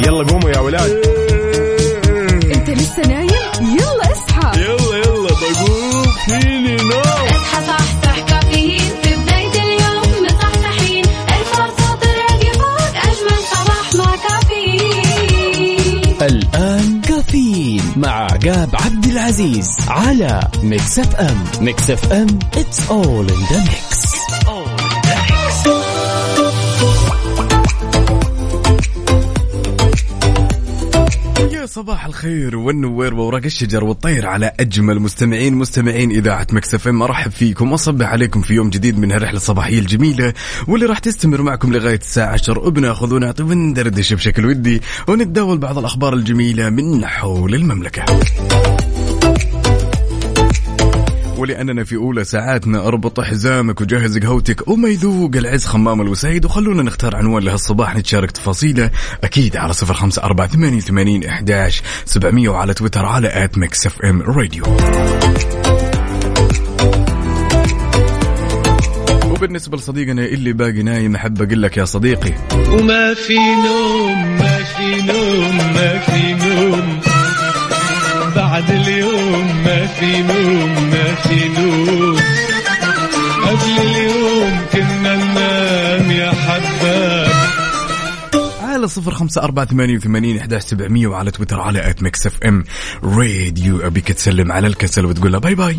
يلا قوموا يا ولاد. انت لسه نايم؟ يلا اصحى. يلا يلا بقوم. فيني نوم. اصحى صحصح كافيين في بداية اليوم. مصحصحين ارفع صوت الراديو فوق. أجمل صباح مع كافيين. الآن كافيين مع عقاب عبد العزيز على Mix FM. Mix FM it's all in the mix. صباح الخير والنوير وورق الشجر والطير على أجمل مستمعين مستمعين إذاعة مكسف إم أرحب فيكم وأصبح عليكم في يوم جديد من هالرحلة الصباحية الجميلة واللي راح تستمر معكم لغاية الساعة 10 وبناخذ ونعطي وندردش بشكل ودي ونتداول بعض الأخبار الجميلة من حول المملكة. ولأننا في أولى ساعاتنا أربط حزامك وجهز قهوتك. وما يذوق العز خمام الوسيد. وخلونا نختار عنوان لهالصباح نتشارك تفاصيله. أكيد على صفر خمسة أربعة ثمانية وثمانين إحداش سبعمية وعلى تويتر على at Mix FM Radio. وبالنسبة لصديقنا اللي باقي نايم أحب أقول لك يا صديقي. وما في نوم ما في نوم ما في نوم. بعد اليوم ما في نوم. نوم قبل اليوم كنا ننام يا حباب. على صفر خمسة أربعة ثمانية وثمانين إحداش سبعمية وعلى تويتر على at Mix FM. Radio أبيك تسلم على الكسل وتقول له bye bye.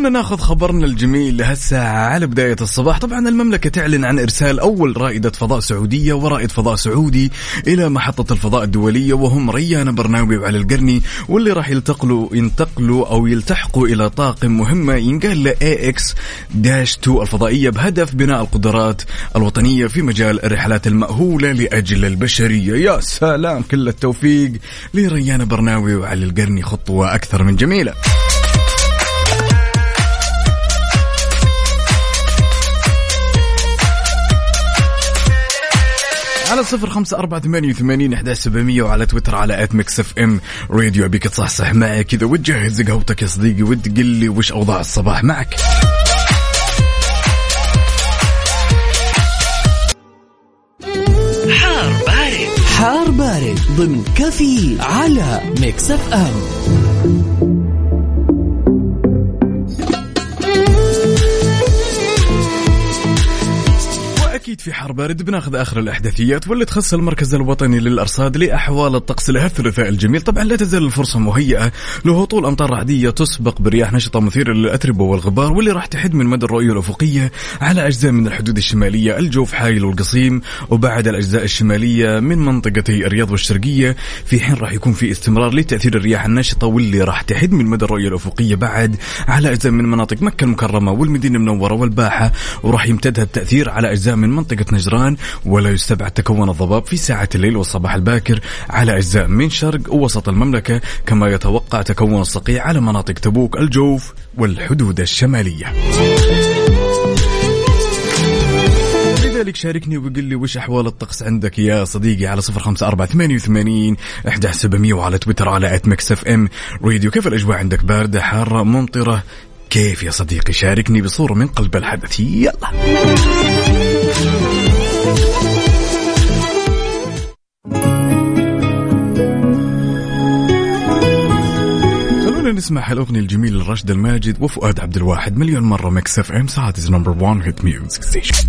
وخلونا ناخذ خبرنا الجميل لهالساعة على بداية الصباح. طبعا المملكة تعلن عن إرسال أول رائدة فضاء سعودية ورائد فضاء سعودي إلى محطة الفضاء الدولية وهم ريان برناوي وعلي القرني واللي راح يلتقلوا ينتقلوا أو يلتحقوا إلى طاقم مهمة ينقال له AX dash 2 الفضائية بهدف بناء القدرات الوطنية في مجال الرحلات المأهولة لأجل البشرية. يا سلام كل التوفيق لريانة برناوي وعلي القرني خطوة أكثر من جميلة. على صفر خمسة أربعة ثمانية وثمانين إحدى سبعمية وعلى تويتر على at Mix FM Radio أبيك تصحصح معي كذا وتجهز قهوتك يا صديقي وتقل لي وش أوضاع الصباح معك. حار بارد. حار بارد ضمن كافيين على Mix FM. واكيد في حر بارد بناخذ آخر الأحداثيات واللي تخص المركز الوطني للأرصاد لأحوال الطقس لهالثلاثاء الجميل. طبعا لا تزال الفرصة مهيئة لهطول أمطار رعدية تسبق برياح نشطة مثيرة للأتربة والغبار واللي راح تحد من مدى الرؤية الأفقية على أجزاء من الحدود الشمالية الجوف حايل والقصيم وبعد الأجزاء الشمالية من منطقتي الرياض والشرقية في حين راح يكون في استمرار لتأثير الرياح النشطه واللي راح تحد من مدى الرؤية الأفقية بعد على أجزاء من مناطق مكة المكرمة والمدينة المنورة والباحة وراح يمتد التأثير على أجزاء من منطقة نجران ولا يستبعد تكون الضباب في ساعة الليل والصباح الباكر. على أجزاء من شرق ووسط المملكة كما يتوقع تكون الصقيع على مناطق تبوك الجوف والحدود الشمالية. لذلك شاركني وقل لي وش أحوال الطقس عندك يا صديقي على صفر خمسة أربعة ثمانية وثمانين إحدى سبعمية وعلى تويتر على at Mix FM Radio كيف الأجواء عندك؟ باردة حارة ممطرة؟ كيف يا صديقي؟ شاركني بصورة من قلب الحدث. يلا. نسمع هالأغنية الجميلة لراشد الماجد وفؤاد عبد الواحد مليون مرة Mix FM. Saudi's number 1 hit music station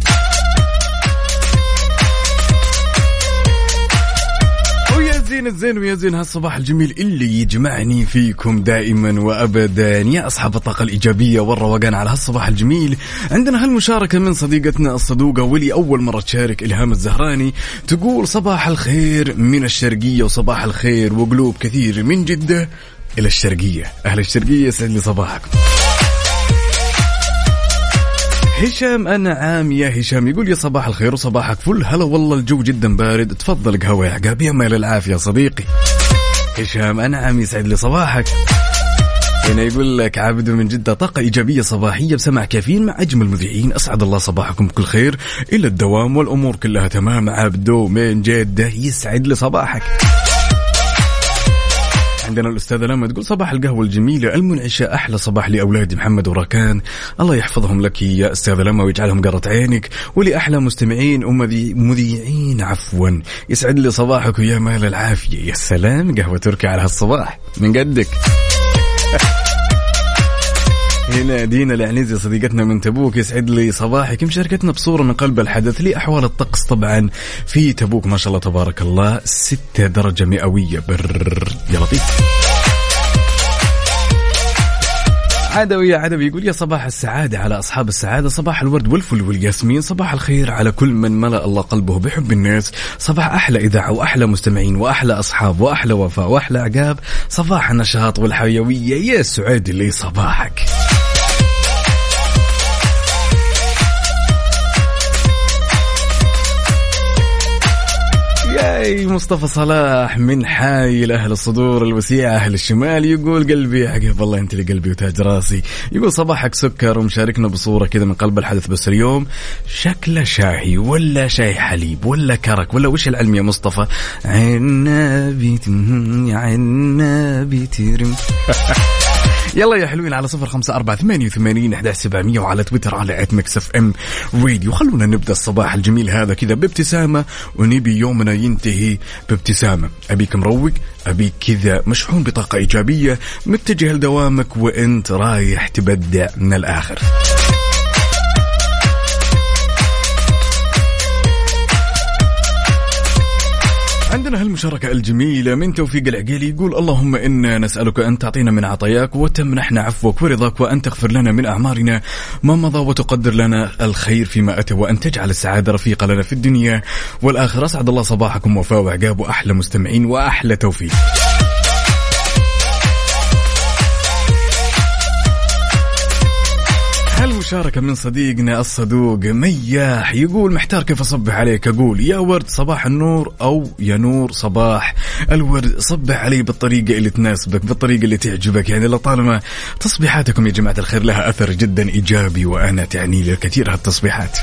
زين الزين ويا زين هالصباح الجميل اللي يجمعني فيكم دائما وابدا. يا أصحاب الطاقة الإيجابية والروقان على هالصباح الجميل. عندنا هالمشاركة من صديقتنا الصدوقة واللي أول مرة تشارك إلهام الزهراني. تقول صباح الخير من الشرقية وصباح الخير وقلوب كثير من جدة. إلى الشرقية. أهل الشرقية يسعد لي صباحكم. هشام انعام يا هشام. يقول يا صباح الخير وصباحك فل. هلا والله الجو جدا بارد. تفضل قهوة يا عقاب. يا مال العافية صديقي. هشام انعام يسعد لي صباحك. هنا يقول لك عابد من جدة طاقة إيجابية صباحية بسمع كافيين مع أجمل مذيعين أسعد الله صباحكم بكل خير. إلى الدوام والأمور كلها تمام. عابدو من جدة يسعد لي صباحك. عندنا الأستاذة لما تقول صباح القهوة الجميلة المنعشة أحلى صباح لأولادي محمد وراكان الله يحفظهم لك يا أستاذة لما ويجعلهم قرة عينك. ولأحلى مستمعين ومذيعين عفوا. يسعد لي صباحك ويا مال العافية. يا سلام قهوة تركي على هالصباح. من قدك. هنا دينا العنيزي صديقتنا من تبوك يسعد لي صباحك. مشاركتنا بصورة من قلب الحدث. لأحوال الطقس طبعا في تبوك ما شاء الله تبارك الله. ستة درجة مئوية. بر. يا لطيف. عدوي يا عدوي يقول يا صباح السعادة على أصحاب السعادة. صباح الورد والفل والياسمين. صباح الخير على كل من ملأ الله قلبه بحب الناس. صباح أحلى إذاعة وأحلى مستمعين وأحلى أصحاب وأحلى وفاء وأحلى عقاب. صباح النشاط والحيوية. يا سعيد لي صباحك. ياي مصطفى صلاح من حي لأهل الصدور الوسيعة أهل الشمال. يقول قلبي عقب الله أنت اللي قلبي وتاج راسي. يقول صباحك سكر ومشاركنا بصورة كذا من قلب الحدث بس اليوم. شكله شاهي ولا شاي حليب ولا كرك ولا وش العلم يا مصطفى؟ عنابي عنابي ترم يلا يا حلوين على صفر خمسة أربعة ثمانية وثمانين أحد سبعمية وعلى تويتر على at Mix FM Radio. خلونا نبدأ الصباح الجميل هذا كذا بابتسامة ونبي يومنا ينتهي بابتسامة. أبيك مروق أبيك كذا مشحون بطاقة إيجابية متجه لدوامك وأنت رايح تبدع من الآخر. عندنا هالمشاركة الجميلة من توفيق العقيلي يقول اللهم إنا نسألك أن تعطينا من عطاياك وتمنحنا عفوك ورضاك وأن تغفر لنا من أعمارنا ما مضى وتقدر لنا الخير فيما أتى وأن تجعل السعادة رفيقة لنا في الدنيا والآخرة. أسعد الله صباحكم وفاء وعقاب وأحلى مستمعين وأحلى توفيق. هالمشاركة من صديقنا الصدوق مياح. يقول محتار كيف أصبح عليك؟ أقول يا ورد صباح النور أو يا نور صباح. الورد صبح علي بالطريقة اللي تناسبك بالطريقة اللي تعجبك. يعني لطالما تصبيحاتكم يا جماعة الخير لها أثر جدا إيجابي وأنا تعني لي الكثير هالتصبيحات.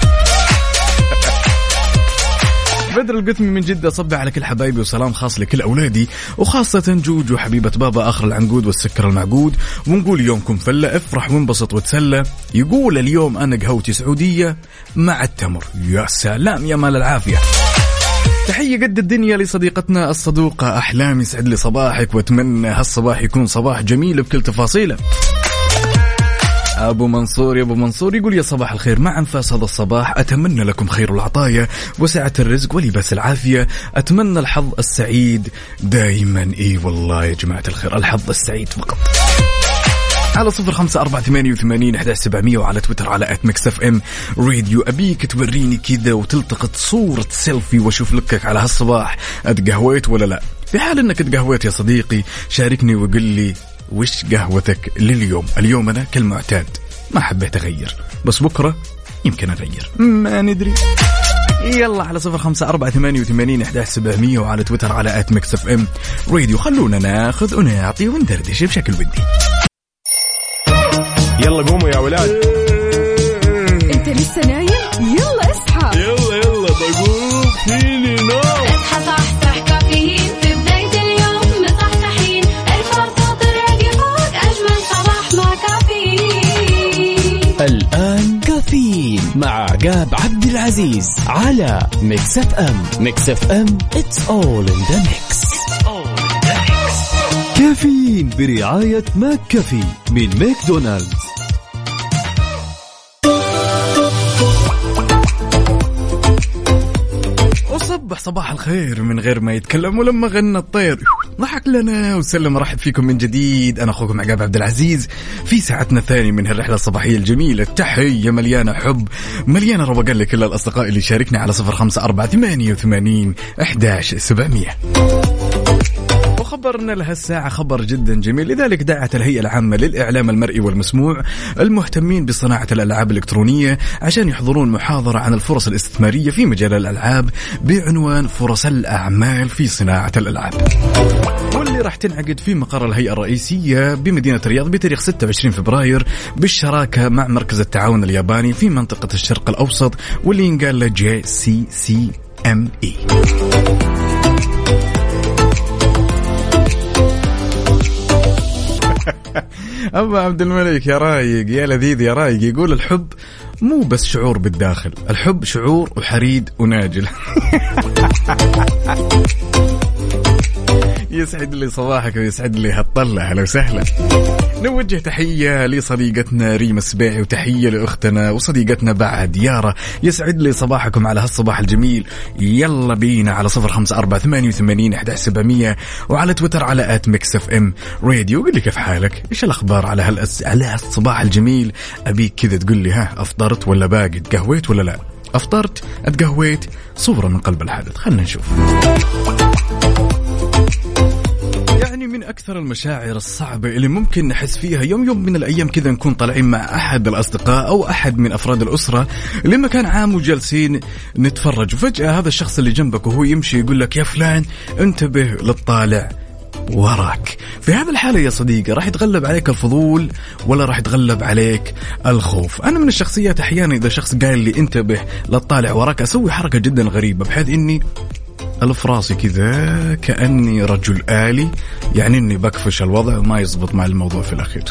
بدر القثمي من جدة صبح على كل حبايبي وسلام خاص لكل أولادي وخاصة جوجو حبيبة بابا آخر العنقود والسكر المعقود. ونقول يومكم فلة افرح وانبسط وتسلى. يقول اليوم أنا قهوتي سعودية مع التمر. يا سلام يا مال العافية. تحية قد الدنيا لصديقتنا الصدوقة أحلام يسعد لي صباحك وأتمنى هالصباح يكون صباح جميل بكل تفاصيله. أبو منصور يا أبو منصور يقول يا صباح الخير. مع انفاس هذا الصباح. أتمنى لكم خير العطايا وسعة الرزق ولباس العافية. أتمنى الحظ السعيد دائما. إي والله يا جماعة الخير الحظ السعيد فقط. على صفر خمسة أربعة ثمانية وثمانين أحد سبعمية وعلى تويتر على at Mix FM راديو أبيك توريني كذا وتلتقط صورة سيلفي وأشوف look ك على هالصباح. أتقهويت ولا لا؟ في حال أنك اتقهويت يا صديقي شاركني وقل لي وش قهوتك لليوم؟ اليوم أنا كالمعتاد ما حبيت أغير. بس بكرة يمكن أغير. ما ندري. يلا على صفر خمسة أربعة ثمانية وثمانين أحد سبعمية وعلى تويتر على at Mix FM Radio. خلونا ناخذ ونعطي وندردش بشكل ودي. يلا قوموا يا ولاد. انت لسه نايم؟ يلا اصحى. يلا يلا بقوم. فيني؟ الآن كافيين مع عقاب عبد العزيز على Mix FM. Mix FM it's all in the mix. كافيين برعاية McCafé من ماكدونالدز. وصبح صباح الخير من غير ما يتكلم ولما غنى الطير. ضحك لنا وسلم رحب فيكم من جديد. أنا أخوكم عقاب عبد العزيز. في ساعتنا الثانية من هالرحله الصباحية الجميلة. تحية مليانة حب مليانة روقان لكل الأصدقاء اللي شاركنا على صفر خمسة أربعة ثمانية وثمانين إحداش سبعمئه وخبرنا لها الساعة خبر جدا جميل. لذلك دعت الهيئة العامة للإعلام المرئي والمسموع المهتمين بصناعة الألعاب الإلكترونية عشان يحضرون محاضرة عن الفرص الاستثمارية في مجال الألعاب بعنوان فرص الأعمال في صناعة الألعاب. واللي راح تنعقد في مقر الهيئة الرئيسية بمدينة الرياض بتاريخ 26 فبراير بالشراكة مع مركز التعاون الياباني في منطقة الشرق الأوسط واللي ينقال له جي سي سي ام اي أما عبد الملك يا رايق يا لذيذ يا رايق يقول الحب مو بس شعور بالداخل الحب شعور وحريد وناجل. يسعد لي صباحك ويسعد لي هالطلة أهلا وسهلا. نوجه تحية لصديقتنا ريم السبيعي وتحية لأختنا وصديقتنا بعد. يارا يسعد لي صباحكم على هالصباح الجميل. يلا بينا على صفر خمسة أربعة ثمانية وثمانين سبعمية وعلى تويتر على at Mix FM Radio قل لي كيف حالك؟ إيش الأخبار على هالأس... على هالصباح الجميل؟ أبيك كذا تقول لي ها أفطرت ولا باقي؟ تقهويت ولا لا؟ أفطرت أتقهويت صورة من قلب الحدث خلنا نشوف. أكثر المشاعر الصعبة اللي ممكن نحس فيها يوم يوم من الأيام كذا نكون طالعين مع أحد الأصدقاء أو أحد من أفراد الأسرة لمكان عام وجالسين نتفرج. وفجأة هذا الشخص اللي جنبك وهو يمشي يقول لك يا فلان انتبه للطالع وراك. في هذه الحالة يا صديقي راح يتغلب عليك الفضول ولا راح يتغلب عليك الخوف؟ أنا من الشخصيات أحيانا إذا شخص قال لي انتبه للطالع وراك أسوي حركة جدا غريبة بحيث إني ألف راسي كذا كأني رجل آلي يعني إني بكفش الوضع وما يزبط مع الموضوع في الأخير.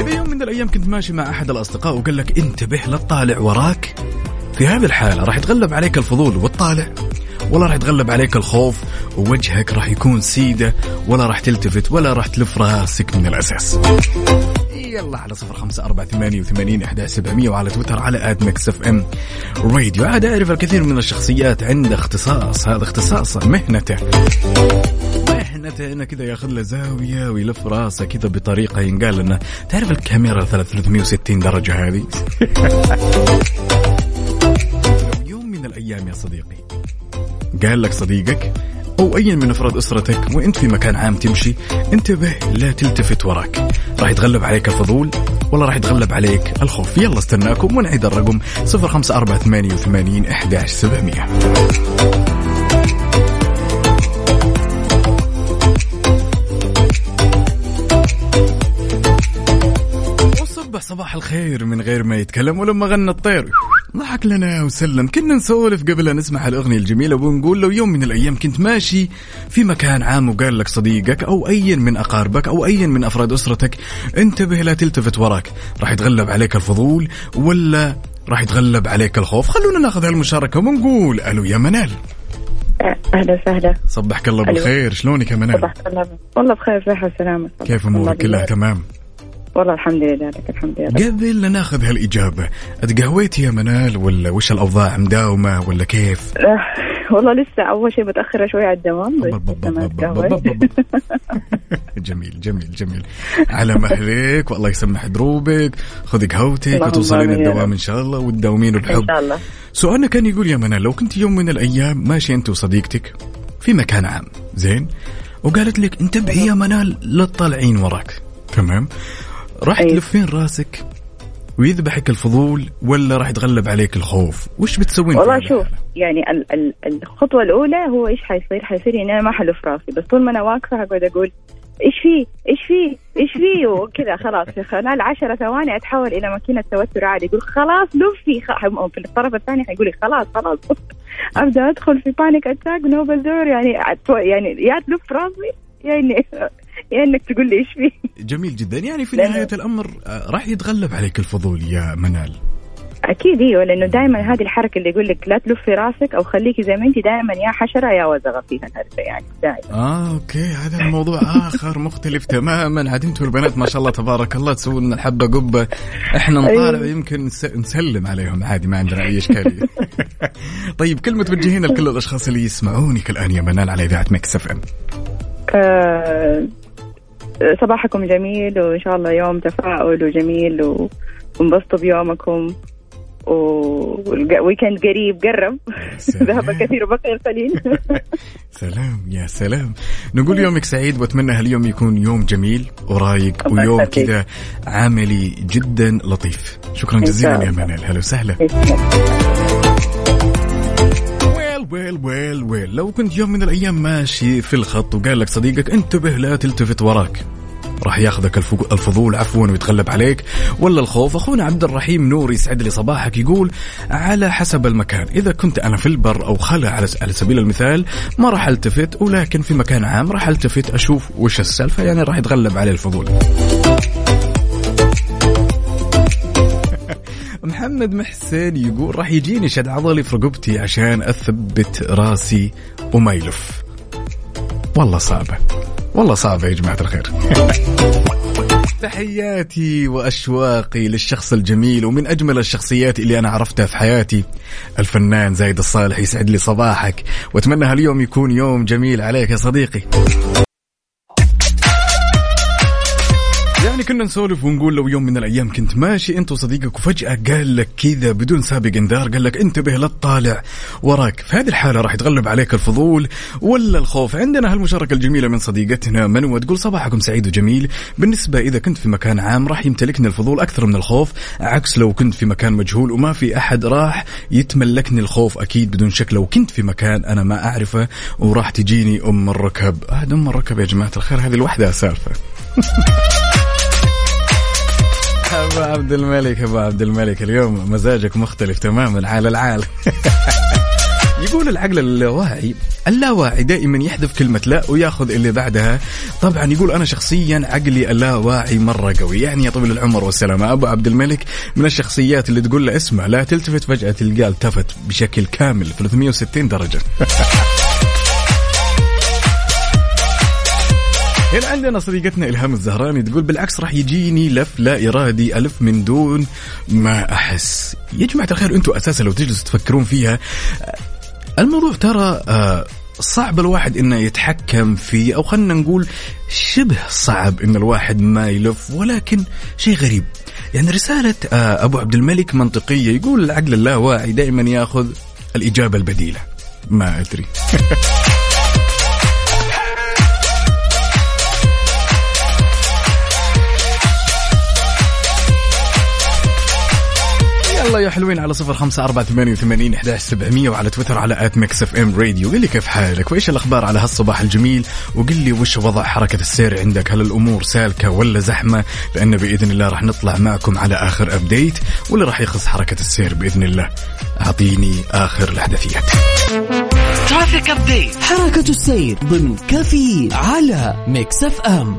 إذا يوم من الأيام كنت ماشي مع أحد الأصدقاء وقال لك انتبه لا تطالع وراك. في هذه الحالة راح يتغلب عليك الفضول وتطالع ولا راح يتغلب عليك الخوف ووجهك راح يكون سيدة ولا راح تلتفت ولا راح تلف راسك من الأساس. يلا على صفر خمسة أربعة ثمانية وثمانين أحد سبعمية وعلى تويتر على at Mix FM Radio. عاد أعرف الكثير من الشخصيات عنده اختصاص هذا اختصاصه مهنته. مهنته إنه كذا ياخذ له زاوية ويلف راسه كذا بطريقة ينقال إنه تعرف الكاميرا 360 درجة هذه؟ يوم من الأيام يا صديقي. قال لك صديقك أو أي من أفراد أسرتك وإنت في مكان عام تمشي انتبه لا تلتفت وراك. راح يتغلب عليك الفضول ولا راح يتغلب عليك الخوف. يلا استناكم ونعيد الرقم 05488 11700 وصبح صباح الخير من غير ما يتكلم ولما غنى الطير. ضحك لنا وسلم. كنا نسولف قبل أن نسمع الأغنية الجميلة ونقول لو يوم من الأيام كنت ماشي في مكان عام وقال لك صديقك أو أي من أقاربك أو أي من أفراد أسرتك انتبه لا تلتفت وراك. راح يتغلب عليك الفضول ولا راح يتغلب عليك الخوف. خلونا ناخذ هالمشاركة ونقول ألو يا منال. أهلا وسهلا. صبحك الله. بالخير شلونك يا منال؟ صباح الله والله بخير صحة وسلامة. كيف الله أمورك كلها. تمام. والله الحمد لله لك الحمد لله قبل لا ناخذ هالإجابة اتقهويتي يا منال ولا وش الأوضاع؟ مداومة ولا كيف؟ آه، والله لسه أول شيء متأخرة شوي على الدوام. جميل جميل جميل. على مهلك والله يسمح دروبك. خذي قهوتك وتوصلين الدوام. إن شاء الله وتداومين إن بحب. شاء الله. سؤالنا كان يقول يا منال لو كنت يوم من الأيام ماشي أنت وصديقتك في مكان عام زين؟ وقالت لك انتبهي يا منال لا تطالعين وراك. تمام؟ راح أيوة. تلفين راسك؟ ويذبحك الفضول ولا راح يتغلب عليك الخوف؟ وش بتسوين والله شوف؟ يعني ال ال الخطوة الأولى هو إيش حيصير؟ حيصير اني أنا ما حلف راسي بس طول ما أنا واقفة حقعد أقول إيش في؟ إيش في؟ إيش في؟ وكذا خلاص. في خلال 10 ثواني أتحول إلى ماكينة توتر عادي. يقول خلاص لفي. خ... في الطرف الثاني حيقول خلاص خلاص أبدأ أدخل في بانيك اتاك نوبل دور يعني يعني يا تلف راسي؟ يا اني يا إنك تقول لي إيش في جميل جدا. يعني في نهاية الأمر آه، راح يتغلب عليك الفضول يا منال. أكيد إيوه لأنه دائما هذه الحركة اللي يقول لك لا تلفي رأسك أو خليكي زي ما انت دائما يا حشرة يا وزغة فيها الهرجه يعني دائما آه أوكي. هذا الموضوع آخر مختلف تماما. عاد أنتم البنات ما شاء الله تبارك الله تسوون لنا الحبة قبة. إحنا نطالع أيوة. يمكن نس- نسلم عليهم عادي ما عندنا أي إشكالية. طيب كلمه توجهينا لكل الأشخاص اللي يسمعونك الآن يا منال على إذاعة Mix FM. صباحكم جميل وإن شاء الله يوم تفاؤل وجميل وانبسطوا بيومكم وال weekend قريب قرب. ذهب الكثير وبقي القليل. سلام يا سلام. نقول يومك سعيد وأتمنى هاليوم يكون يوم جميل ورايق ويوم. كذا عملي جدا لطيف. شكرا جزيلا يا. منال هلا وسهلا. ويل ويل ويل. لو كنت يوم من الأيام ماشي في الخط وقال لك صديقك انتبه لا تلتفت وراك. راح ياخذك الفضول عفوا ويتغلب عليك. ولا الخوف أخونا عبد الرحيم نور يسعد لي صباحك يقول على حسب المكان. إذا كنت أنا في البر أو خلا على سبيل المثال ما راح ألتفت ولكن في مكان عام راح ألتفت أشوف وش السالفة. يعني راح يتغلب عليه الفضول. محمد محسن يقول راح يجيني شد عضلي في رقبتي عشان أثبت راسي وما يلف. والله صعبة. والله صعبة يا جماعة الخير. تحياتي وأشواقي للشخص الجميل ومن أجمل الشخصيات اللي أنا عرفتها في حياتي. الفنان زايد الصالح يسعد لي صباحك. وأتمنى هاليوم يكون يوم جميل عليك يا صديقي. يعني كنا نسولف ونقول لو يوم من الأيام كنت ماشي أنت وصديقك وفجأة قال لك كذا بدون سابق انذار قال لك انتبه لا تطالع وراك. في هذه الحالة راح يتغلب عليك الفضول ولا الخوف. عندنا هالمشاركة الجميلة من صديقتنا منوى تقول صباحكم سعيد وجميل. بالنسبة إذا كنت في مكان عام راح يمتلكني الفضول أكثر من الخوف عكس لو كنت في مكان مجهول وما في أحد راح يتملكني الخوف أكيد بدون شك. لو كنت في مكان أنا ما أعرفه وراح تجيني أم الركب. هذا ام الركب يا جماعة الخير هذه لوحدها سالفه أبو عبد الملك أبو عبد الملك اليوم مزاجك مختلف تماما على العال. يقول العقل اللاواعي اللاواعي دائما يحذف كلمة لا ويأخذ اللي بعدها. طبعا يقول أنا شخصيا عقلي اللاواعي مرة قوي. يعني يا طويل العمر والسلامة أبو عبد الملك من الشخصيات اللي تقول له اسمع لا تلتفت فجأة تلقاه التفت بشكل كامل 360 درجة. هنا عندنا صديقتنا إلهام الزهراني تقول بالعكس راح يجيني لف لا إرادي ألف من دون ما أحس. يا جماعة الخير أنتم أساسا لو تجلسوا تفكرون فيها الموضوع ترى آه، صعب الواحد إنه يتحكم فيه أو خلينا نقول شبه صعب إن الواحد ما يلف ولكن شيء غريب. يعني رسالة آه، أبو عبد الملك منطقية يقول العقل اللاواعي دائما ياخذ الإجابة البديلة. ما أدري. يلا يا حلوين على صفر خمسة أربعة ثمانية وثمانين إحداش سبعمية وعلى تويتر على at Mix FM Radio. قل لي كيف حالك؟ وإيش الأخبار على هالصباح الجميل؟ وقل لي وش وضع حركة السير عندك؟ هل الأمور سالكة ولا زحمة؟ لأن بإذن الله راح نطلع معكم على آخر update. واللي راح يخص حركة السير بإذن الله. أعطيني آخر الأحداثيات. traffic update حركة السير ضمن كافيين على Mix FM.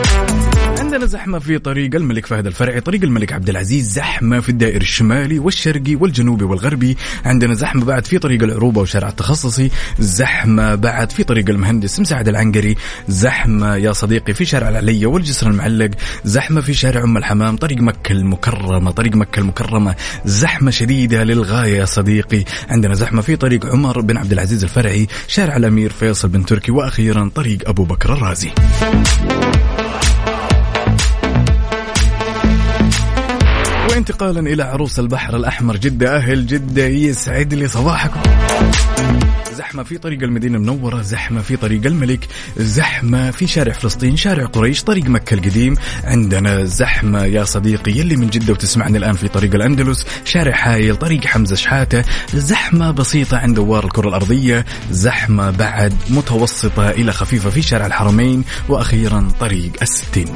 عندنا زحمة في طريق الملك فهد الفرعي طريق الملك عبد العزيز زحمة في الدائري الشمالي والشرقي والجنوبي والغربي. عندنا زحمة بعد في طريق العروبة وشارع التخصصي زحمة بعد في طريق المهندس مساعد العنقري زحمة يا صديقي في شارع العلية والجسر المعلق زحمة في شارع أم الحمام طريق مكة المكرمة طريق مكة المكرمة. زحمة شديدة للغاية يا صديقي. عندنا زحمة في طريق عمر بن عبد العزيز الفرعي شارع الأمير فيصل بن تركي وأخيرا طريق أبو بكر الرازي. وانتقالا إلى عروس البحر الأحمر. جدة أهل جدة يسعد لي صباحكم. زحمة في طريق المدينة المنورة زحمة في طريق الملك زحمة في شارع فلسطين شارع قريش طريق مكة القديم. عندنا زحمة يا صديقي يلي من جدة وتسمعني الآن في طريق الأندلس شارع حايل طريق حمزة شحاتة. زحمة بسيطة عند دوار الكرة الأرضية زحمة بعد متوسطة إلى خفيفة في شارع الحرمين وأخيرا طريق الستين.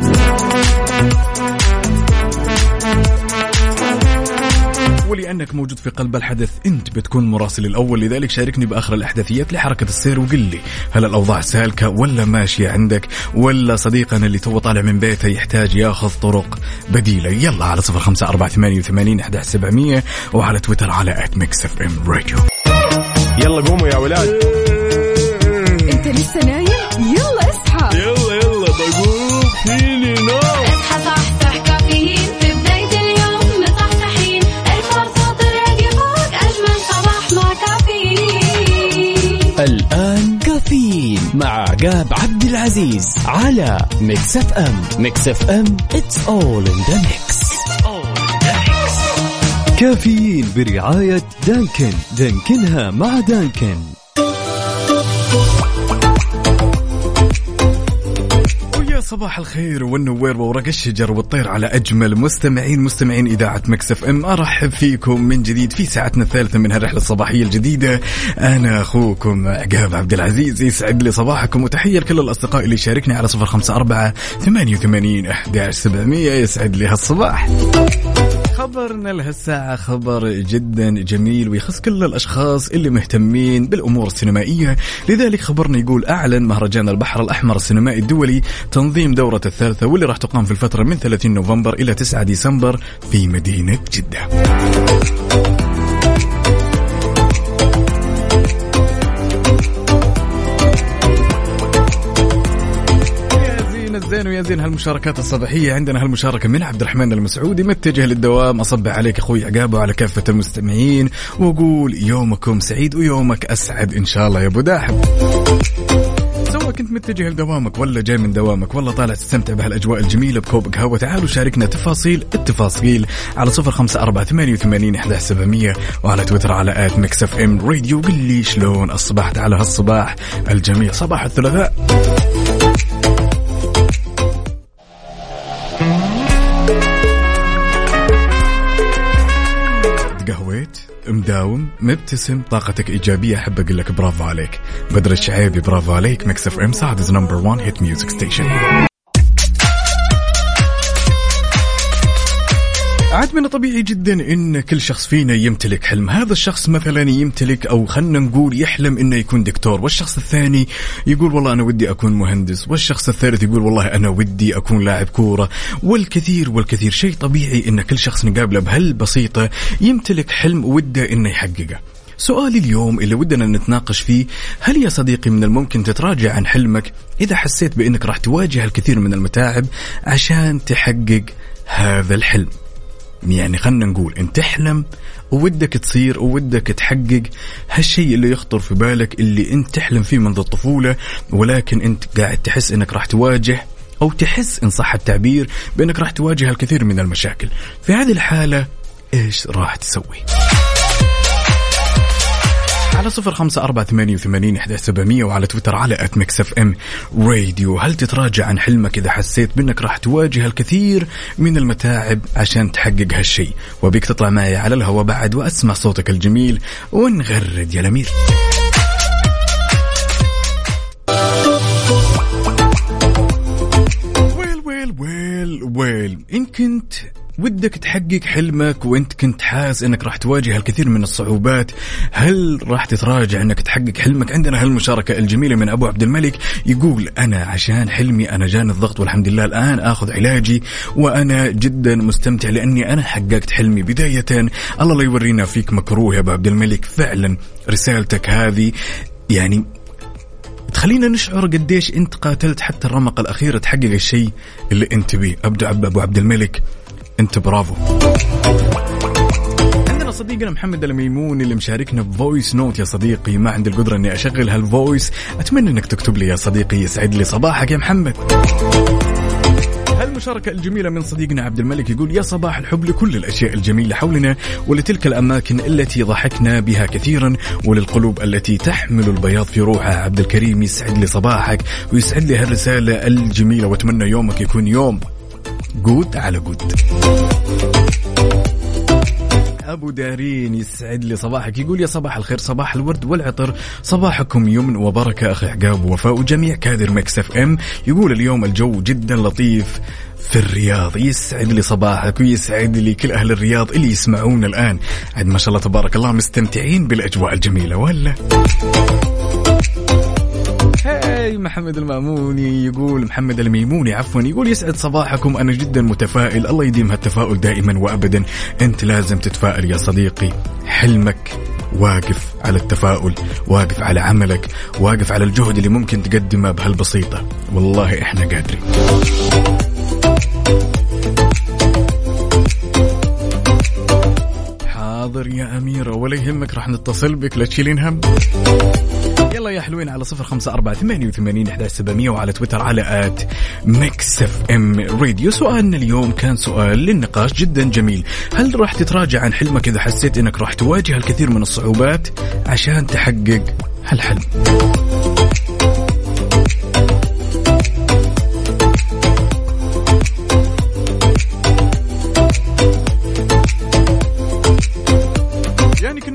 ولأنك موجود في قلب الحدث أنت بتكون مراسل الأول لذلك شاركني بآخر الأحداثيات لحركة السير وقل لي هل الأوضاع سالكة ولا ماشية عندك؟ ولا صديقنا اللي تو طالع من بيته يحتاج ياخذ طرق بديلة؟ يلا على صفر خمسة أربعة ثمانية وثمانين أحد سبعمية وعلى تويتر على at Mix FM Radio يلا قوموا يا ولاد. انت لسه نايم؟ يلا اصحى. يلا. كافيين مع عقاب عبد العزيز على Mix FM Mix FM it's all in the mix. كافيين برعاية Dunkin. Dunkin ها مع Dunkin. صباح الخير والنوير وورق الشجر والطير على أجمل مستمعين مستمعين إذاعة Mix FM. أرحب فيكم من جديد في ساعتنا الثالثة من هالرحلة الصباحية الجديدة. أنا أخوكم عقاب عبد العزيز يسعد لي صباحكم وتحية لكل الأصدقاء اللي يشاركني على صفر خمسة أربعة ثمانية وثمانين احداش سبعمئه يسعد لي هالصباح. خبرنا لهالساعة خبر جدا جميل ويخص كل الأشخاص اللي مهتمين بالأمور السينمائية. لذلك خبرنا يقول أعلن مهرجان البحر الأحمر السينمائي الدولي تنظيم دورة الثالثة واللي راح تقام في الفترة من 30 نوفمبر إلى 9 ديسمبر في مدينة جدة. زين ويا زين هالمشاركات الصباحية. عندنا هالمشاركة من عبد الرحمن المسعودي متجه للدوام. أصبح عليك أخوي عقاب وعلى كافة المستمعين وأقول يومكم سعيد ويومك أسعد إن شاء الله يا أبو داحم. سواء كنت متجه لدوامك ولا جاي من دوامك ولا طالع تستمتع بهالأجواء الجميلة بكوب قهوة تعالوا شاركنا تفاصيل التفاصيل على صفر خمسة أربعة ثمانية وثمانين احدى سبعمئه وعلى تويتر على at Mix FM Radio. قل لي شلون أصبحت على هالصباح الجميل. صباح الثلاثاء. مداوم مبتسم طاقتك إيجابية أحب أقول لك برافو عليك. بدر الشعيبي برافو عليك. Mix FM Saudi's number 1 hit music station عاد من الطبيعي جدا إن كل شخص فينا يمتلك حلم. هذا الشخص مثلا يمتلك أو خلنا نقول يحلم إنه يكون دكتور. والشخص الثاني يقول والله أنا ودي أكون مهندس. والشخص الثالث يقول والله أنا ودي أكون لاعب كورة. والكثير والكثير شيء طبيعي إن كل شخص نقابله بهالبسيطه يمتلك حلم وده إنه يحققه. سؤالي اليوم اللي ودنا نتناقش فيه هل يا صديقي من الممكن تتراجع عن حلمك إذا حسيت بأنك راح تواجه الكثير من المتاعب عشان تحقق هذا الحلم؟ يعني خلنا نقول انت تحلم وودك تصير وودك تحقق هالشيء اللي يخطر في بالك اللي إنت تحلم فيه منذ الطفولة ولكن إنت قاعد تحس إنك راح تواجه أو تحس إن صح التعبير بإنك راح تواجه الكثير من المشاكل. في هذه الحالة إيش راح تسوي؟ على صفر خمسة أربعة ثمانية وثمانين إحدى سبعمية وعلى تويتر على أت إف إم راديو. هل تتراجع عن حلمك إذا حسيت بأنك راح تواجه الكثير من المتاعب عشان تحقق هالشيء؟ وبيك تطلع معي على الهواء بعد وأسمع صوتك الجميل ونغرد يا الأمير. ويل ويل ويل ويل. إن كنت ودك تحقق حلمك وانت كنت حاس انك راح تواجه الكثير من الصعوبات هل راح تتراجع انك تحقق حلمك؟ عندنا هالمشاركة الجميلة من أبو عبد الملك يقول أنا عشان حلمي أنا جاني الضغط والحمد لله الآن آخذ علاجي وأنا جدا مستمتع لأني أنا حققت حلمي. بداية الله لا يورينا فيك مكروه يا أبو عبد الملك. فعلا رسالتك هذه يعني تخلينا نشعر قديش انت قاتلت حتى الرمق الأخير تحقق الشيء اللي انت بيه ابدو عب أبو عبد الملك. انت برافو. عندنا صديقنا محمد الميمون اللي مشاركنا ب voice note يا صديقي. ما عندي القدرة إني أشغل هال voice أتمنى إنك تكتب لي يا صديقي يسعد لي صباحك يا محمد. هالمشاركة الجميلة من صديقنا عبد الملك يقول يا صباح الحب لكل الأشياء الجميلة حولنا ولتلك الأماكن التي ضحكنا بها كثيرا وللقلوب التي تحمل البياض في روحها. عبد الكريم يسعد لي صباحك ويسعد لي هالرسالة الجميلة وأتمنى يومك يكون يوم جود على جود. أبو دارين يسعد لي صباحك يقول يا صباح الخير صباح الورد والعطر. صباحكم يمن وبركة أخي عقاب ووفاء وجميع كادر Mix FM. يقول اليوم الجو جدا لطيف في الرياض. يسعد لي صباحك ويسعد لي كل أهل الرياض اللي يسمعونا الآن. عاد ما شاء الله تبارك الله مستمتعين بالأجواء الجميلة ولا؟ محمد المأموني يقول محمد الميموني عفوا يقول يسعد صباحكم أنا جدا متفائل. الله يديم هالتفاؤل دائما وابدا. أنت لازم تتفائل يا صديقي. حلمك واقف على التفاؤل واقف على عملك واقف على الجهد اللي ممكن تقدمه بهالبسيطة. والله إحنا قادرين. حاضر يا أميرة ولا يهمك راح نتصل بك لا تشيلين هم. يلا يا حلوين على صفر خمسة أربعة ثمانية وثمانين إحدى سبعمية وعلى تويتر على at Mix FM Radio. سؤالنا اليوم كان سؤال للنقاش جدا جميل. هل راح تتراجع عن حلمك إذا حسيت إنك راح تواجه الكثير من الصعوبات عشان تحقق هالحلم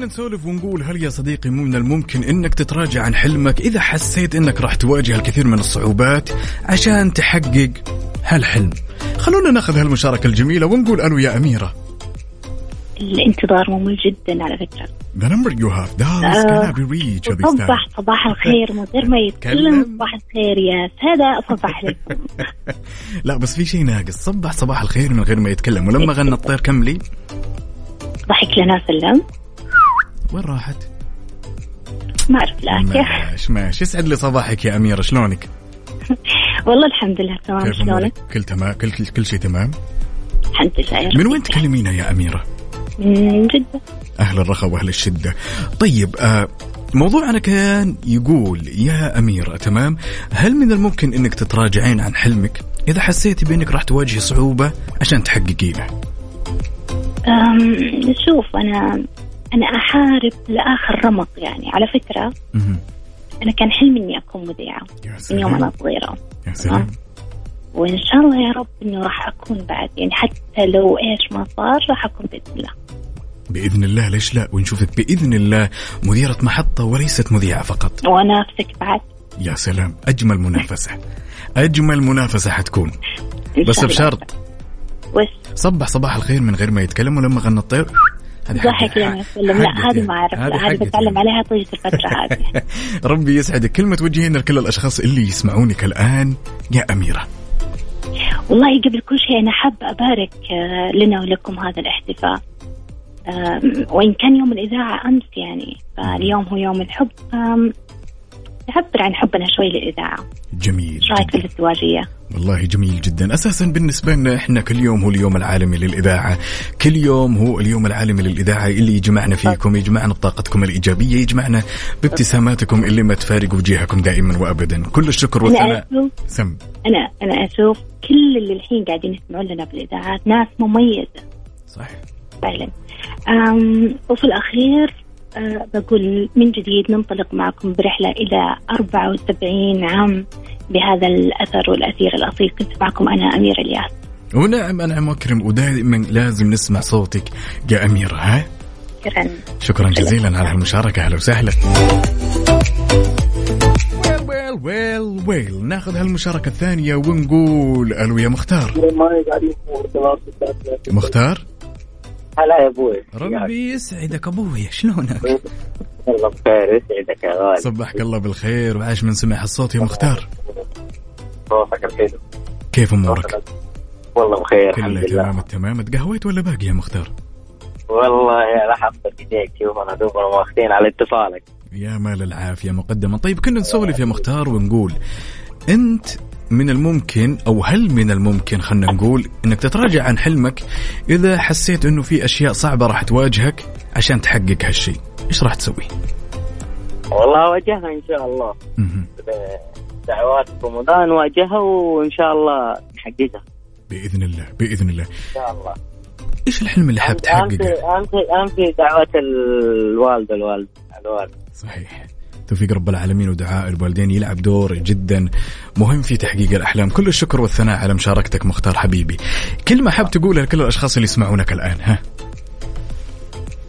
نسولف ونقول هل يا صديقي مو من الممكن إنك تتراجع عن حلمك؟ إذا حسيت إنك راح تواجه الكثير من الصعوبات عشان تحقق هالحلم. خلونا ناخذ هالمشاركة الجميلة ونقول ألو يا أميرة. الانتظار ممل جدا على فكرة. The number you have dialed cannot be reached at this. صبح صباح الخير من غير ما يتكلم تكلم. صباح الخير يا سادة صباح لا بس في شيء ناقص. صبح صباح الخير من غير ما يتكلم. ولما غنى الطير كملي ضحك لنا سلم. وين راحت؟ ما أعرف لا ماشي ماشي يسعد لي صباحك يا أميرة شلونك؟ والله الحمد لله تمام شلونك؟ كل تمام كل كل, كل شيء تمام؟ الحمد لله من. وين تكلمينا يا أميرة؟ من جدة أهل الرخاء وأهل الشدة طيب آه موضوعنا كان يقول يا أميرة تمام هل من الممكن أنك تتراجعين عن حلمك إذا حسيتي بأنك راح تواجهي صعوبة عشان تحققينه شوف أنا أنا أحارب لآخر رمق يعني. على فكرة. أنا كان حلمي إني أكون مذيعة من يوم أنا صغيرة. يا سلام. وإن شاء الله يا رب إنه راح أكون بعد. يعني حتى لو إيش ما صار راح أكون بإذن الله. بإذن الله ليش لا؟ ونشوفك بإذن الله. مديرة محطة وليست مذيعة فقط. وأنافسك بعد. يا سلام. أجمل منافسة. أجمل منافسة حتكون. بس. بشرط. وش؟ صبح صباح الخير من غير ما يتكلم ولما غنى الطير. ضحك سلم لا هذه يعني. ما أعرف. لا هذه بتعلم يعني. عليها طيلة الفترة هذه. ربي يسعدك. كلمة توجهين لكل الأشخاص اللي يسمعونك الآن يا أميرة. والله قبل كل شيء أنا حابة أبارك آه، لنا ولكم هذا الاحتفاء. وإن كان يوم الإذاعة أمس يعني فاليوم هو يوم الحب نعبر عن حبنا شوي للإذاعة. جميل رأيك في جدا. والله جميل جدا. أساسا بالنسبة لنا إحنا كل يوم هو اليوم العالمي للإذاعة. كل يوم هو اليوم العالمي للإذاعة. اللي يجمعنا فيكم يجمعنا بطاقتكم الإيجابية يجمعنا بابتساماتكم اللي ما تفارق وجيهكم دائما وأبدا. كل الشكر والثناء. سم. أنا أنا أشوف كل اللي الحين قاعدين يسمعون لنا بالإذاعات ناس مميزة. صحيح. فعلا. وفي الأخير أه بقول من جديد ننطلق معكم برحلة إلى 74 عام بهذا الأثر والأثير الأصيل. كنت معكم أنا أميرة الياس. ونعم أنعم وأكرم ودائما لازم نسمع صوتك يا أميرة ها؟ شكرا. شكرا جزيلا على هالمشاركة. أهلا وسهلا. ويل ويل ويل ويل ناخذ هالمشاركة الثانية ونقول ألو يا مختار. مختار؟ هلا يا أبوي. ربي يسعدك أبوي شلونك؟ والله بخير يسعدك يا غالي. صبحك الله بالخير وعاش من سمع الصوت يا مختار. صوتك الحلو كيف أمورك؟ والله بخير الحمد كله لله. تمام التمام تقهويت ولا باقي يا مختار؟ والله يا لا حطك ايديك شوف أنا دوبنا واخدين على اتصالك. يا مال العافية مقدما طيب كنا نسولف يا مختار ونقول أنت من الممكن أو هل من الممكن خلنا نقول أنك تتراجع عن حلمك إذا حسيت أنه في أشياء صعبة راح تواجهك عشان تحقق هالشيء. إيش راح تسوي؟ والله واجهها إن شاء الله. دعوات رمضان واجهها وإن شاء الله نحققها. بإذن الله بإذن الله. إن شاء الله. إيش الحلم اللي حاب تحققه؟ اهم شيء اهم شيء دعوات الوالده الوالد الوالد. صحيح. توفيق رب العالمين ودعاء الوالدين يلعب دور جدا مهم في تحقيق الأحلام. كل الشكر والثناء على مشاركتك مختار حبيبي. كلمة حاب تقولها لكل الأشخاص اللي يسمعونك الآن ها.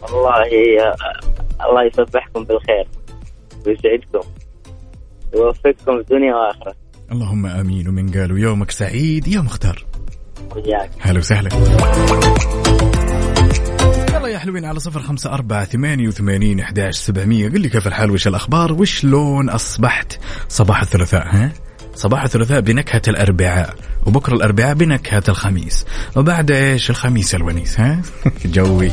والله الله يصبحكم بالخير ويسعدكم ويوفقكم في الدنيا واخره اللهم آمين. ومن قالوا يومك سعيد يا مختار. وياك. هلا وسهلا. يلا يا حلوين على صفر خمسة أربعة ثمانية وثمانين أحداش سبعمية. قل لي كيف الحال؟ وش الأخبار؟ وش لون أصبحت صباح الثلاثاء ها؟ صباح الثلاثاء بنكهة الأربعاء وبكرة الأربعاء بنكهة الخميس. وبعد إيش؟ الخميس الونيس ها؟ جوي.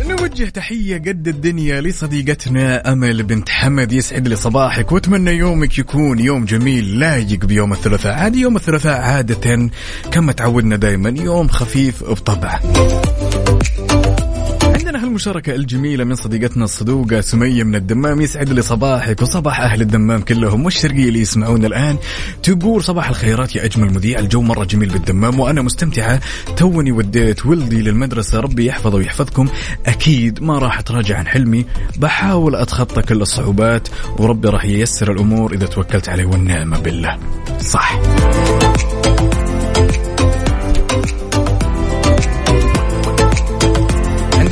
نوجه تحية قد الدنيا لصديقتنا أمل بنت حمد يسعد لي صباحك وأتمنى يومك يكون يوم جميل لايق بيوم الثلاثاء. عادي يوم الثلاثاء عادة كما تعودنا دائما يوم خفيف بطبعه. عندنا هالمشاركة الجميلة من صديقتنا الصدوقة سمية من الدمام يسعد لي صباحك وصباح أهل الدمام كلهم والشرقية اللي يسمعونا الآن. تقول صباح الخيرات يا أجمل مذيع. الجو مرة جميل بالدمام وأنا مستمتعة. توني وديت ولدي للمدرسة. ربي يحفظه ويحفظكم. أكيد ما راح أتراجع عن حلمي. بحاول أتخطى كل الصعوبات وربي راح ييسر الأمور إذا توكلت عليه والنعمة بالله. صح.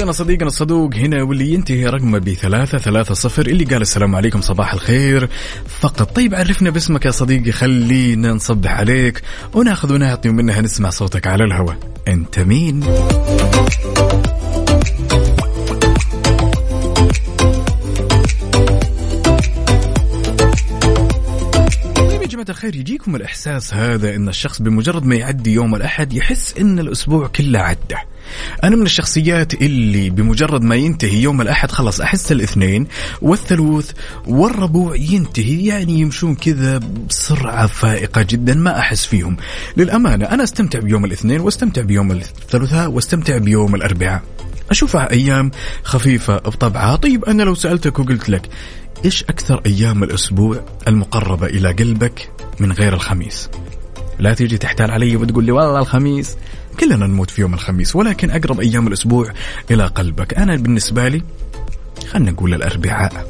عندنا صديقنا الصدوق هنا واللي ينتهي رقمه بثلاثة ثلاثة صفر اللي قال السلام عليكم صباح الخير فقط طيب عرفنا باسمك يا صديقي خلينا نصبح عليك وناخذ ونعطي ومنها نسمع صوتك على الهواء أنت مين؟ جماعة الخير يجيكم الإحساس هذا أن الشخص بمجرد ما يعدي يوم الأحد يحس أن الأسبوع كله عدى. أنا من الشخصيات اللي بمجرد ما ينتهي يوم الأحد خلص أحس الاثنين والثلوث والربوع ينتهي يعني يمشون كذا بسرعة فائقة جدا ما أحس فيهم. للأمانة أنا أستمتع بيوم الاثنين وأستمتع بيوم الثلاثاء وأستمتع بيوم الأربعاء. أشوفها أيام خفيفة بطبعها. طيب أنا لو سألتك وقلت لك إيش أكثر أيام الأسبوع المقربة إلى قلبك من غير الخميس؟ لا تيجي تحتال علي وتقول لي والله الخميس. كلنا نموت في يوم الخميس ولكن أقرب أيام الأسبوع إلى قلبك. أنا بالنسبة لي خلنا نقول الأربعاء.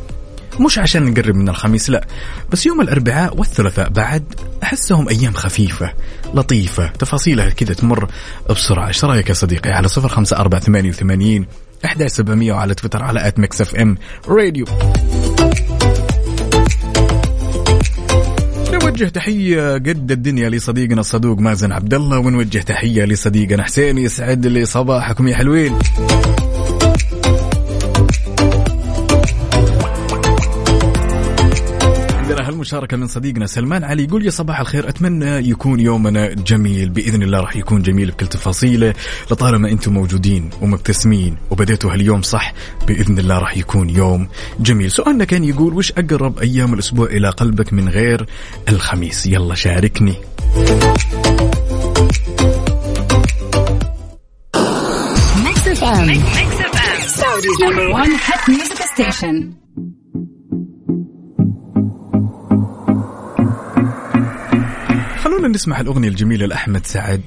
مش عشان نقرب من الخميس لا. بس يوم الأربعاء والثلاثاء بعد أحسهم أيام خفيفة لطيفة تفاصيلها كذا تمر بسرعة. إيش رأيك يا صديقي؟ على صفر خمسة أربعة ثمانية وثمانين أحد سبعمية وعلى تويتر على at Mix FM Radio. نوجه تحية قد الدنيا لصديقنا الصدوق مازن عبد الله ونوجه تحية لصديقنا حسين يسعد لي صباحكم يا حلوين. هالمشاركة من صديقنا سلمان علي يقول يا صباح الخير أتمنى يكون يومنا جميل بإذن الله راح يكون جميل بكل تفاصيله لطالما أنتم موجودين ومبتسمين وبديتوا هاليوم صح بإذن الله راح يكون يوم جميل. سؤالنا كان يقول وش أقرب أيام الأسبوع إلى قلبك من غير الخميس؟ يلا شاركني. number 1 hit music station خلونا نسمع الأغنية الجميلة لأحمد سعد.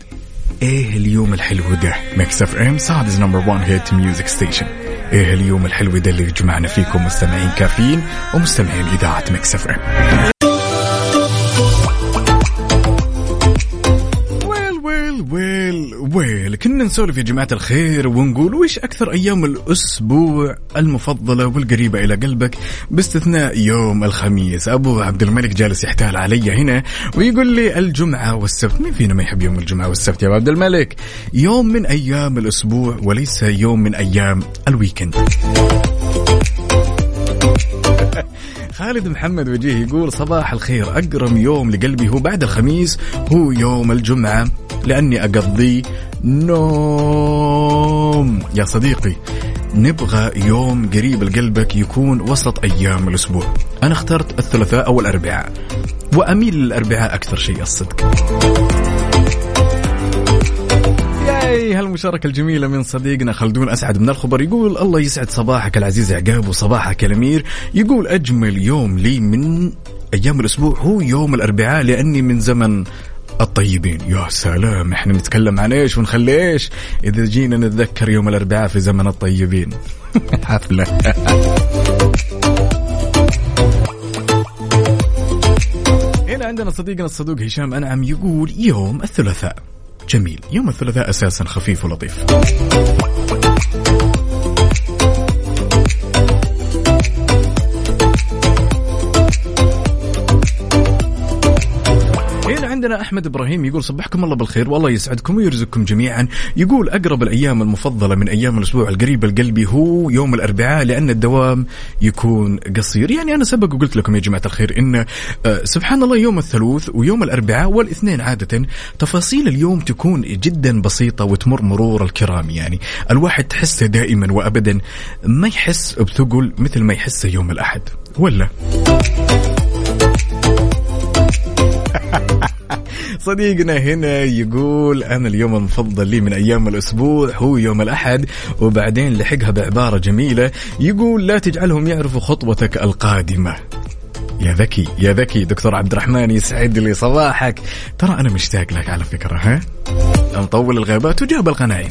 إيه اليوم الحلو ده؟ Mix FM Saudi's number 1 hit music station إيه اليوم الحلو ده اللي يجمعنا فيكم مستمعين كافيين ومستمعين إذاعة Mix FM ويل كنا نسولف يا جماعة الخير ونقول وش أكثر أيام الأسبوع المفضلة والقريبة إلى قلبك؟ باستثناء يوم الخميس أبو عبد الملك جالس يحتال علي هنا ويقول لي الجمعة والسبت مين فينا ما يحب يوم الجمعة والسبت يا أبو عبد الملك؟ يوم من أيام الأسبوع وليس يوم من أيام الويكند. خالد محمد وجيه يقول صباح الخير. أقرم يوم لقلبي هو بعد الخميس هو يوم الجمعة لأني أقضي نوم. يا صديقي نبغى يوم قريب لقلبك يكون وسط أيام الأسبوع. أنا اخترت الثلاثاء أو الأربعاء وأميل للأربعاء أكثر شيء الصدق. ياي هالمشاركة الجميلة من صديقنا خلدون أسعد من الخبر. يقول الله يسعد صباحك العزيز عقاب وصباحك الأمير. يقول أجمل يوم لي من أيام الأسبوع هو يوم الأربعاء لأني من زمن الطيبين. يا سلام إحنا نتكلم عن إيش ونخلي إيش إذا جينا نتذكر يوم الأربعاء في زمن الطيبين. حفلة. هنا عندنا صديقنا الصدوق هشام أنعم يقول يوم الثلاثاء. جميل. يوم الثلاثاء أساسا خفيف ولطيف. عندنا أحمد إبراهيم يقول صبحكم الله بالخير والله يسعدكم ويرزقكم جميعا. يقول أقرب الأيام المفضلة من أيام الأسبوع القريب لقلبي هو يوم الأربعاء لأن الدوام يكون قصير. يعني أنا سبق وقلت لكم يا جماعة الخير إن آه، سبحان الله يوم الثلاث ويوم الأربعاء والاثنين عادة تفاصيل اليوم تكون جدا بسيطة وتمر مرور الكرام. يعني الواحد تحسه دائما وابدا ما يحس بثقل مثل ما يحسه يوم الأحد ولا؟ صديقنا هنا يقول أنا اليوم المفضل لي من أيام الأسبوع هو يوم الأحد وبعدين لحقها بعبارة جميلة يقول لا تجعلهم يعرفوا خطوتك القادمة. يا ذكي يا ذكي دكتور عبد الرحمن يسعد لي صباحك. ترى أنا مشتاق لك على فكرة ها؟ مطول الغيبات وجاب الغنايم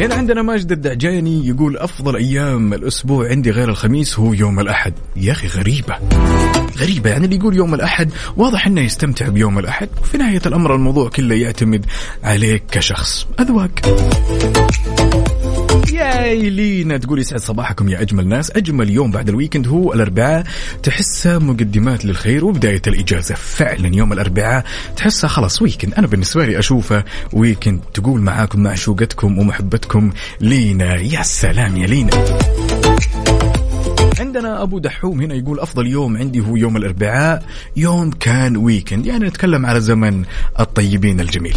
هنا عندنا ماجد الدعجاني يقول أفضل أيام الأسبوع عندي غير الخميس هو يوم الأحد. يا أخي غريبة. غريبة يعني اللي يقول يوم الأحد واضح أنه يستمتع بيوم الأحد. وفي نهاية الأمر الموضوع كله يعتمد عليك كشخص. أذواق. يا لينا تقول يسعد صباحكم يا أجمل ناس. أجمل يوم بعد ال weekend هو الأربعاء. تحسه مقدمات للخير وبداية الإجازة. فعلا يوم الأربعاء تحسه خلاص weekend. أنا بالنسبة لي أشوفه weekend. تقول معاكم معشوقتكم ومحبتكم لينا. يا سلام يا لينا. عندنا أبو دحوم هنا يقول أفضل يوم عندي هو يوم الأربعاء. يوم كان weekend. يعني نتكلم على زمن الطيبين الجميل.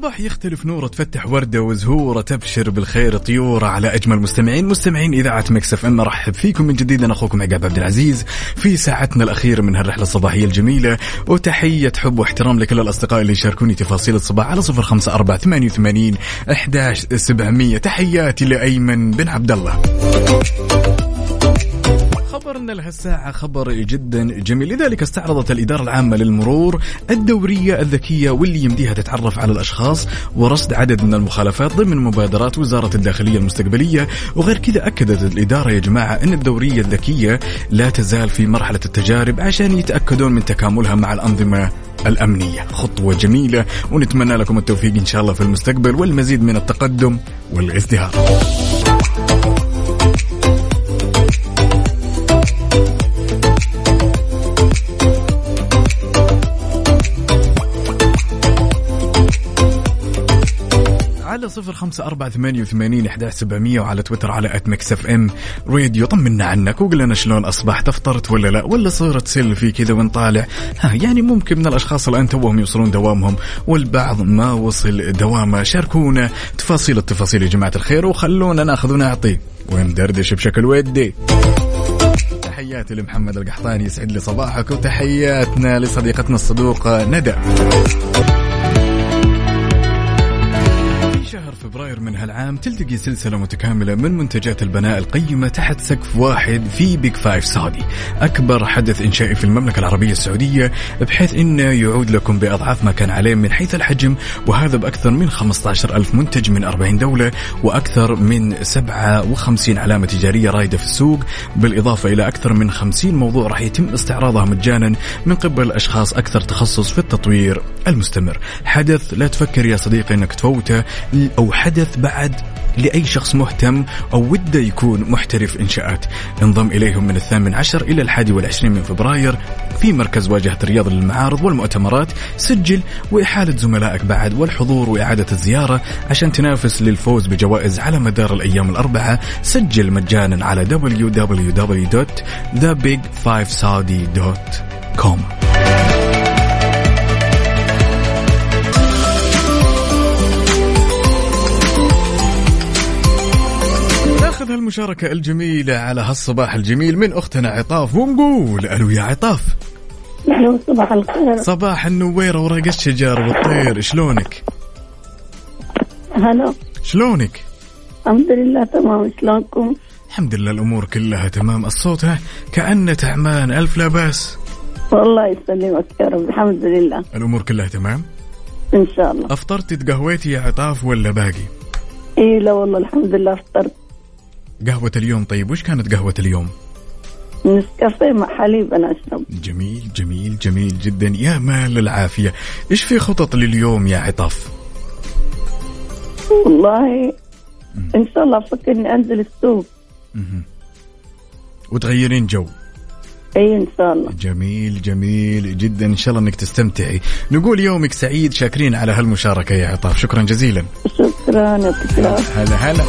وصباح يختلف نوره تفتح وردة وزهوره تبشر بالخير طيورة على أجمل مستمعين. مستمعين إذاعة مكسف إم ارحب فيكم من جديد. أنا أخوكم عقاب عبد العزيز. في ساعتنا الأخيرة من هالرحلة الصباحية الجميلة وتحية حب واحترام لكل الأصدقاء اللي يشاركوني تفاصيل الصباح على صفر خمسة أربعة ثمانية وثمانين احداش سبعمئه تحياتي لأيمن بن عبد الله. خبرنا لهالساعة خبر جدا جميل. لذلك استعرضت الإدارة العامة للمرور الدورية الذكية واللي يمديها تتعرف على الأشخاص ورصد عدد من المخالفات ضمن مبادرات وزارة الداخلية المستقبلية. وغير كذا أكدت الإدارة يا جماعة أن الدورية الذكية لا تزال في مرحلة التجارب عشان يتأكدون من تكاملها مع الأنظمة الأمنية. خطوة جميلة ونتمنى لكم التوفيق إن شاء الله في المستقبل والمزيد من التقدم والازدهار. على صفر خمسة أربعة ثمانية وثمانين إحدى سبعمية وعلى تويتر على at Mix FM Radio طمنا عنك وقل لنا شلون أصبحت أفطرت ولا لا؟ ولا صورة سيلفي كذا ونطالع؟ ها يعني ممكن من الأشخاص الآن توهم يوصلون دوامهم والبعض ما وصل دوامه. شاركونا تفاصيل التفاصيل يا جماعة الخير وخلونا ناخذ ونعطي. وندردش بشكل ودي. تحياتي لمحمد القحطاني يسعد لي صباحك وتحياتنا لصديقتنا الصدوقة ندى. شهر فبراير من هالعام تلتقي سلسلة متكاملة من منتجات البناء القيمة تحت سقف واحد في Big Five Saudi أكبر حدث إنشائي في المملكة العربية السعودية بحيث أنه يعود لكم بأضعاف ما كان عليه من حيث الحجم وهذا بأكثر من 15 ألف منتج من 40 دولة وأكثر من 57 علامة تجارية رايدة في السوق. بالإضافة إلى أكثر من 50 موضوع راح يتم استعراضها مجانا من قبل أشخاص أكثر تخصص في التطوير المستمر. حدث لا تفكر يا صديقي أنك تفوته أو حدث بعد لأي شخص مهتم أو وده يكون محترف إنشاءات. انضم إليهم من الثامن عشر إلى الحادي والعشرين من فبراير في مركز واجهة الرياض للمعارض والمؤتمرات. سجل وإحالة زملائك بعد والحضور وإعادة الزيارة عشان تنافس للفوز بجوائز على مدار الأيام الأربعة. سجل مجانا على www.thebig5saudi.com ناخذ هالمشاركة الجميلة على هالصباح الجميل من أختنا عطاف. ونقول ألو يا عطاف. ألو صباح الخير. صباح النويرة ورق الشجر والطير شلونك؟ هلا شلونك؟ الحمد لله تمام. شلونكم؟ الحمد لله الأمور كلها تمام. الصوت ها كأنه تعبان. ألف لا بأس. والله يسلمك يا رب. الحمد لله. الأمور كلها تمام؟ إن شاء الله. أفطرتي تقهويتي يا عطاف ولا باقي؟ اي لا والله الحمد لله فطرت قهوة اليوم طيب وش كانت قهوة اليوم؟ نسكافيه مع حليب أنا أشرب. جميل جميل جميل جدا. يا مال العافية. إيش في خطط لليوم يا عطاف؟ والله إن شاء الله أفكر إني أنزل السوق. وتغيرين جو. إي إن شاء الله. جميل جميل جدا. إن شاء الله إنك تستمتعي. نقول يومك سعيد شاكرين على هالمشاركة يا عطاف. شكرا جزيلا. شكرا العافيه هلا هلا.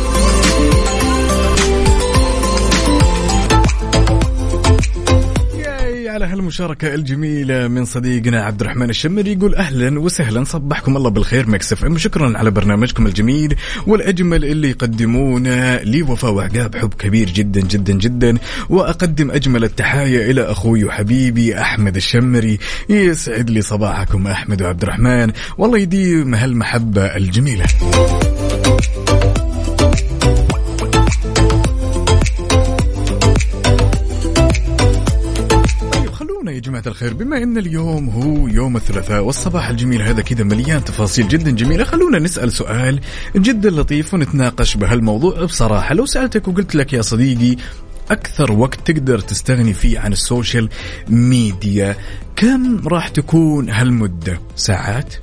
على هالمشاركة الجميلة من صديقنا عبد الرحمن الشمري يقول أهلا وسهلا صبحكم الله بالخير مكسف أم. شكرا على برنامجكم الجميل والأجمل اللي يقدمونه لي وفاء وعقاب حب كبير جدا جدا جدا. وأقدم أجمل التحايا إلى أخوي وحبيبي أحمد الشمري. يسعد لي صباحكم أحمد وعبد الرحمن والله يديم هالمحبة الجميلة. الخير بما إن اليوم هو يوم الثلاثاء والصباح الجميل هذا كذا مليان تفاصيل جدا جميلة خلونا نسأل سؤال جدا لطيف ونتناقش بهالموضوع بصراحة. لو سألتك وقلت لك يا صديقي أكثر وقت تقدر تستغني فيه عن ال social media كم راح تكون هالمدة؟ ساعات؟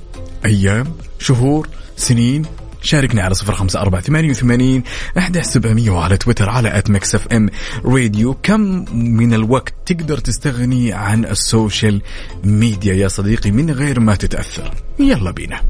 أيام؟ شهور؟ سنين؟ شاركني على صفر خمسة أربعة ثمانية وثمانين أحد سبعمية وعلى تويتر على at Mix FM Radio كم من الوقت تقدر تستغني عن ال social media يا صديقي من غير ما تتأثر؟ يلا بينا.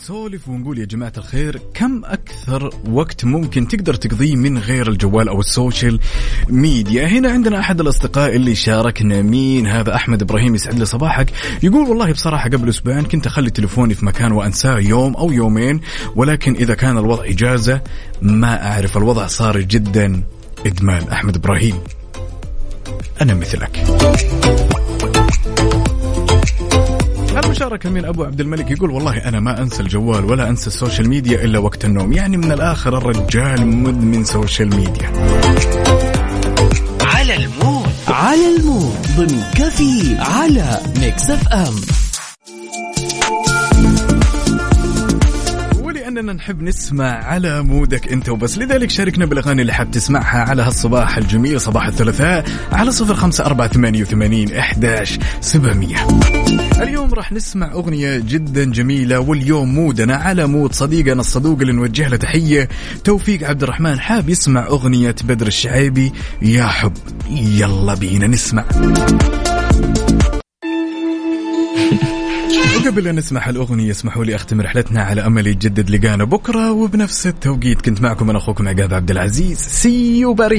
نسولف ونقول يا جماعة الخير كم أكثر وقت ممكن تقدر تقضيه من غير الجوال أو ال social media؟ هنا عندنا أحد الأصدقاء اللي شاركنا مين؟ هذا أحمد إبراهيم يسعد لي صباحك. يقول والله بصراحة قبل أسبوعين كنت أخلي تليفوني في مكان وأنساه يوم أو يومين ولكن إذا كان الوضع إجازة ما أعرف الوضع صار جدا إدمان. أحمد إبراهيم أنا مثلك. المشاركة من أبو عبد الملك يقول والله أنا ما أنسى الجوال ولا أنسى ال social media إلا وقت النوم. يعني من الآخر الرجال مدمن social media. على ال mood. على ال mood ضمن كافيين على Mix FM. ولأننا نحب نسمع على mood ك أنت وبس. لذلك شاركنا بالأغاني اللي حاب تسمعها على هالصباح الجميل صباح الثلاثاء على صفر خمسة أربعة ثمانية وثمانين إحداش سبعمية. اليوم راح نسمع أغنية جدا جميلة واليوم mood نا على mood صديقنا الصدوق اللي نوجه له تحية توفيق عبد الرحمن. حاب يسمع أغنية بدر الشعيبي؟ يا حب يلا بينا نسمع. وقبل أن نسمع الأغنية اسمحوا لي أختم رحلتنا على أمل يتجدد لقانا بكرة وبنفس التوقيت كنت معكم أنا أخوكم عقاب عبد العزيز. see you bye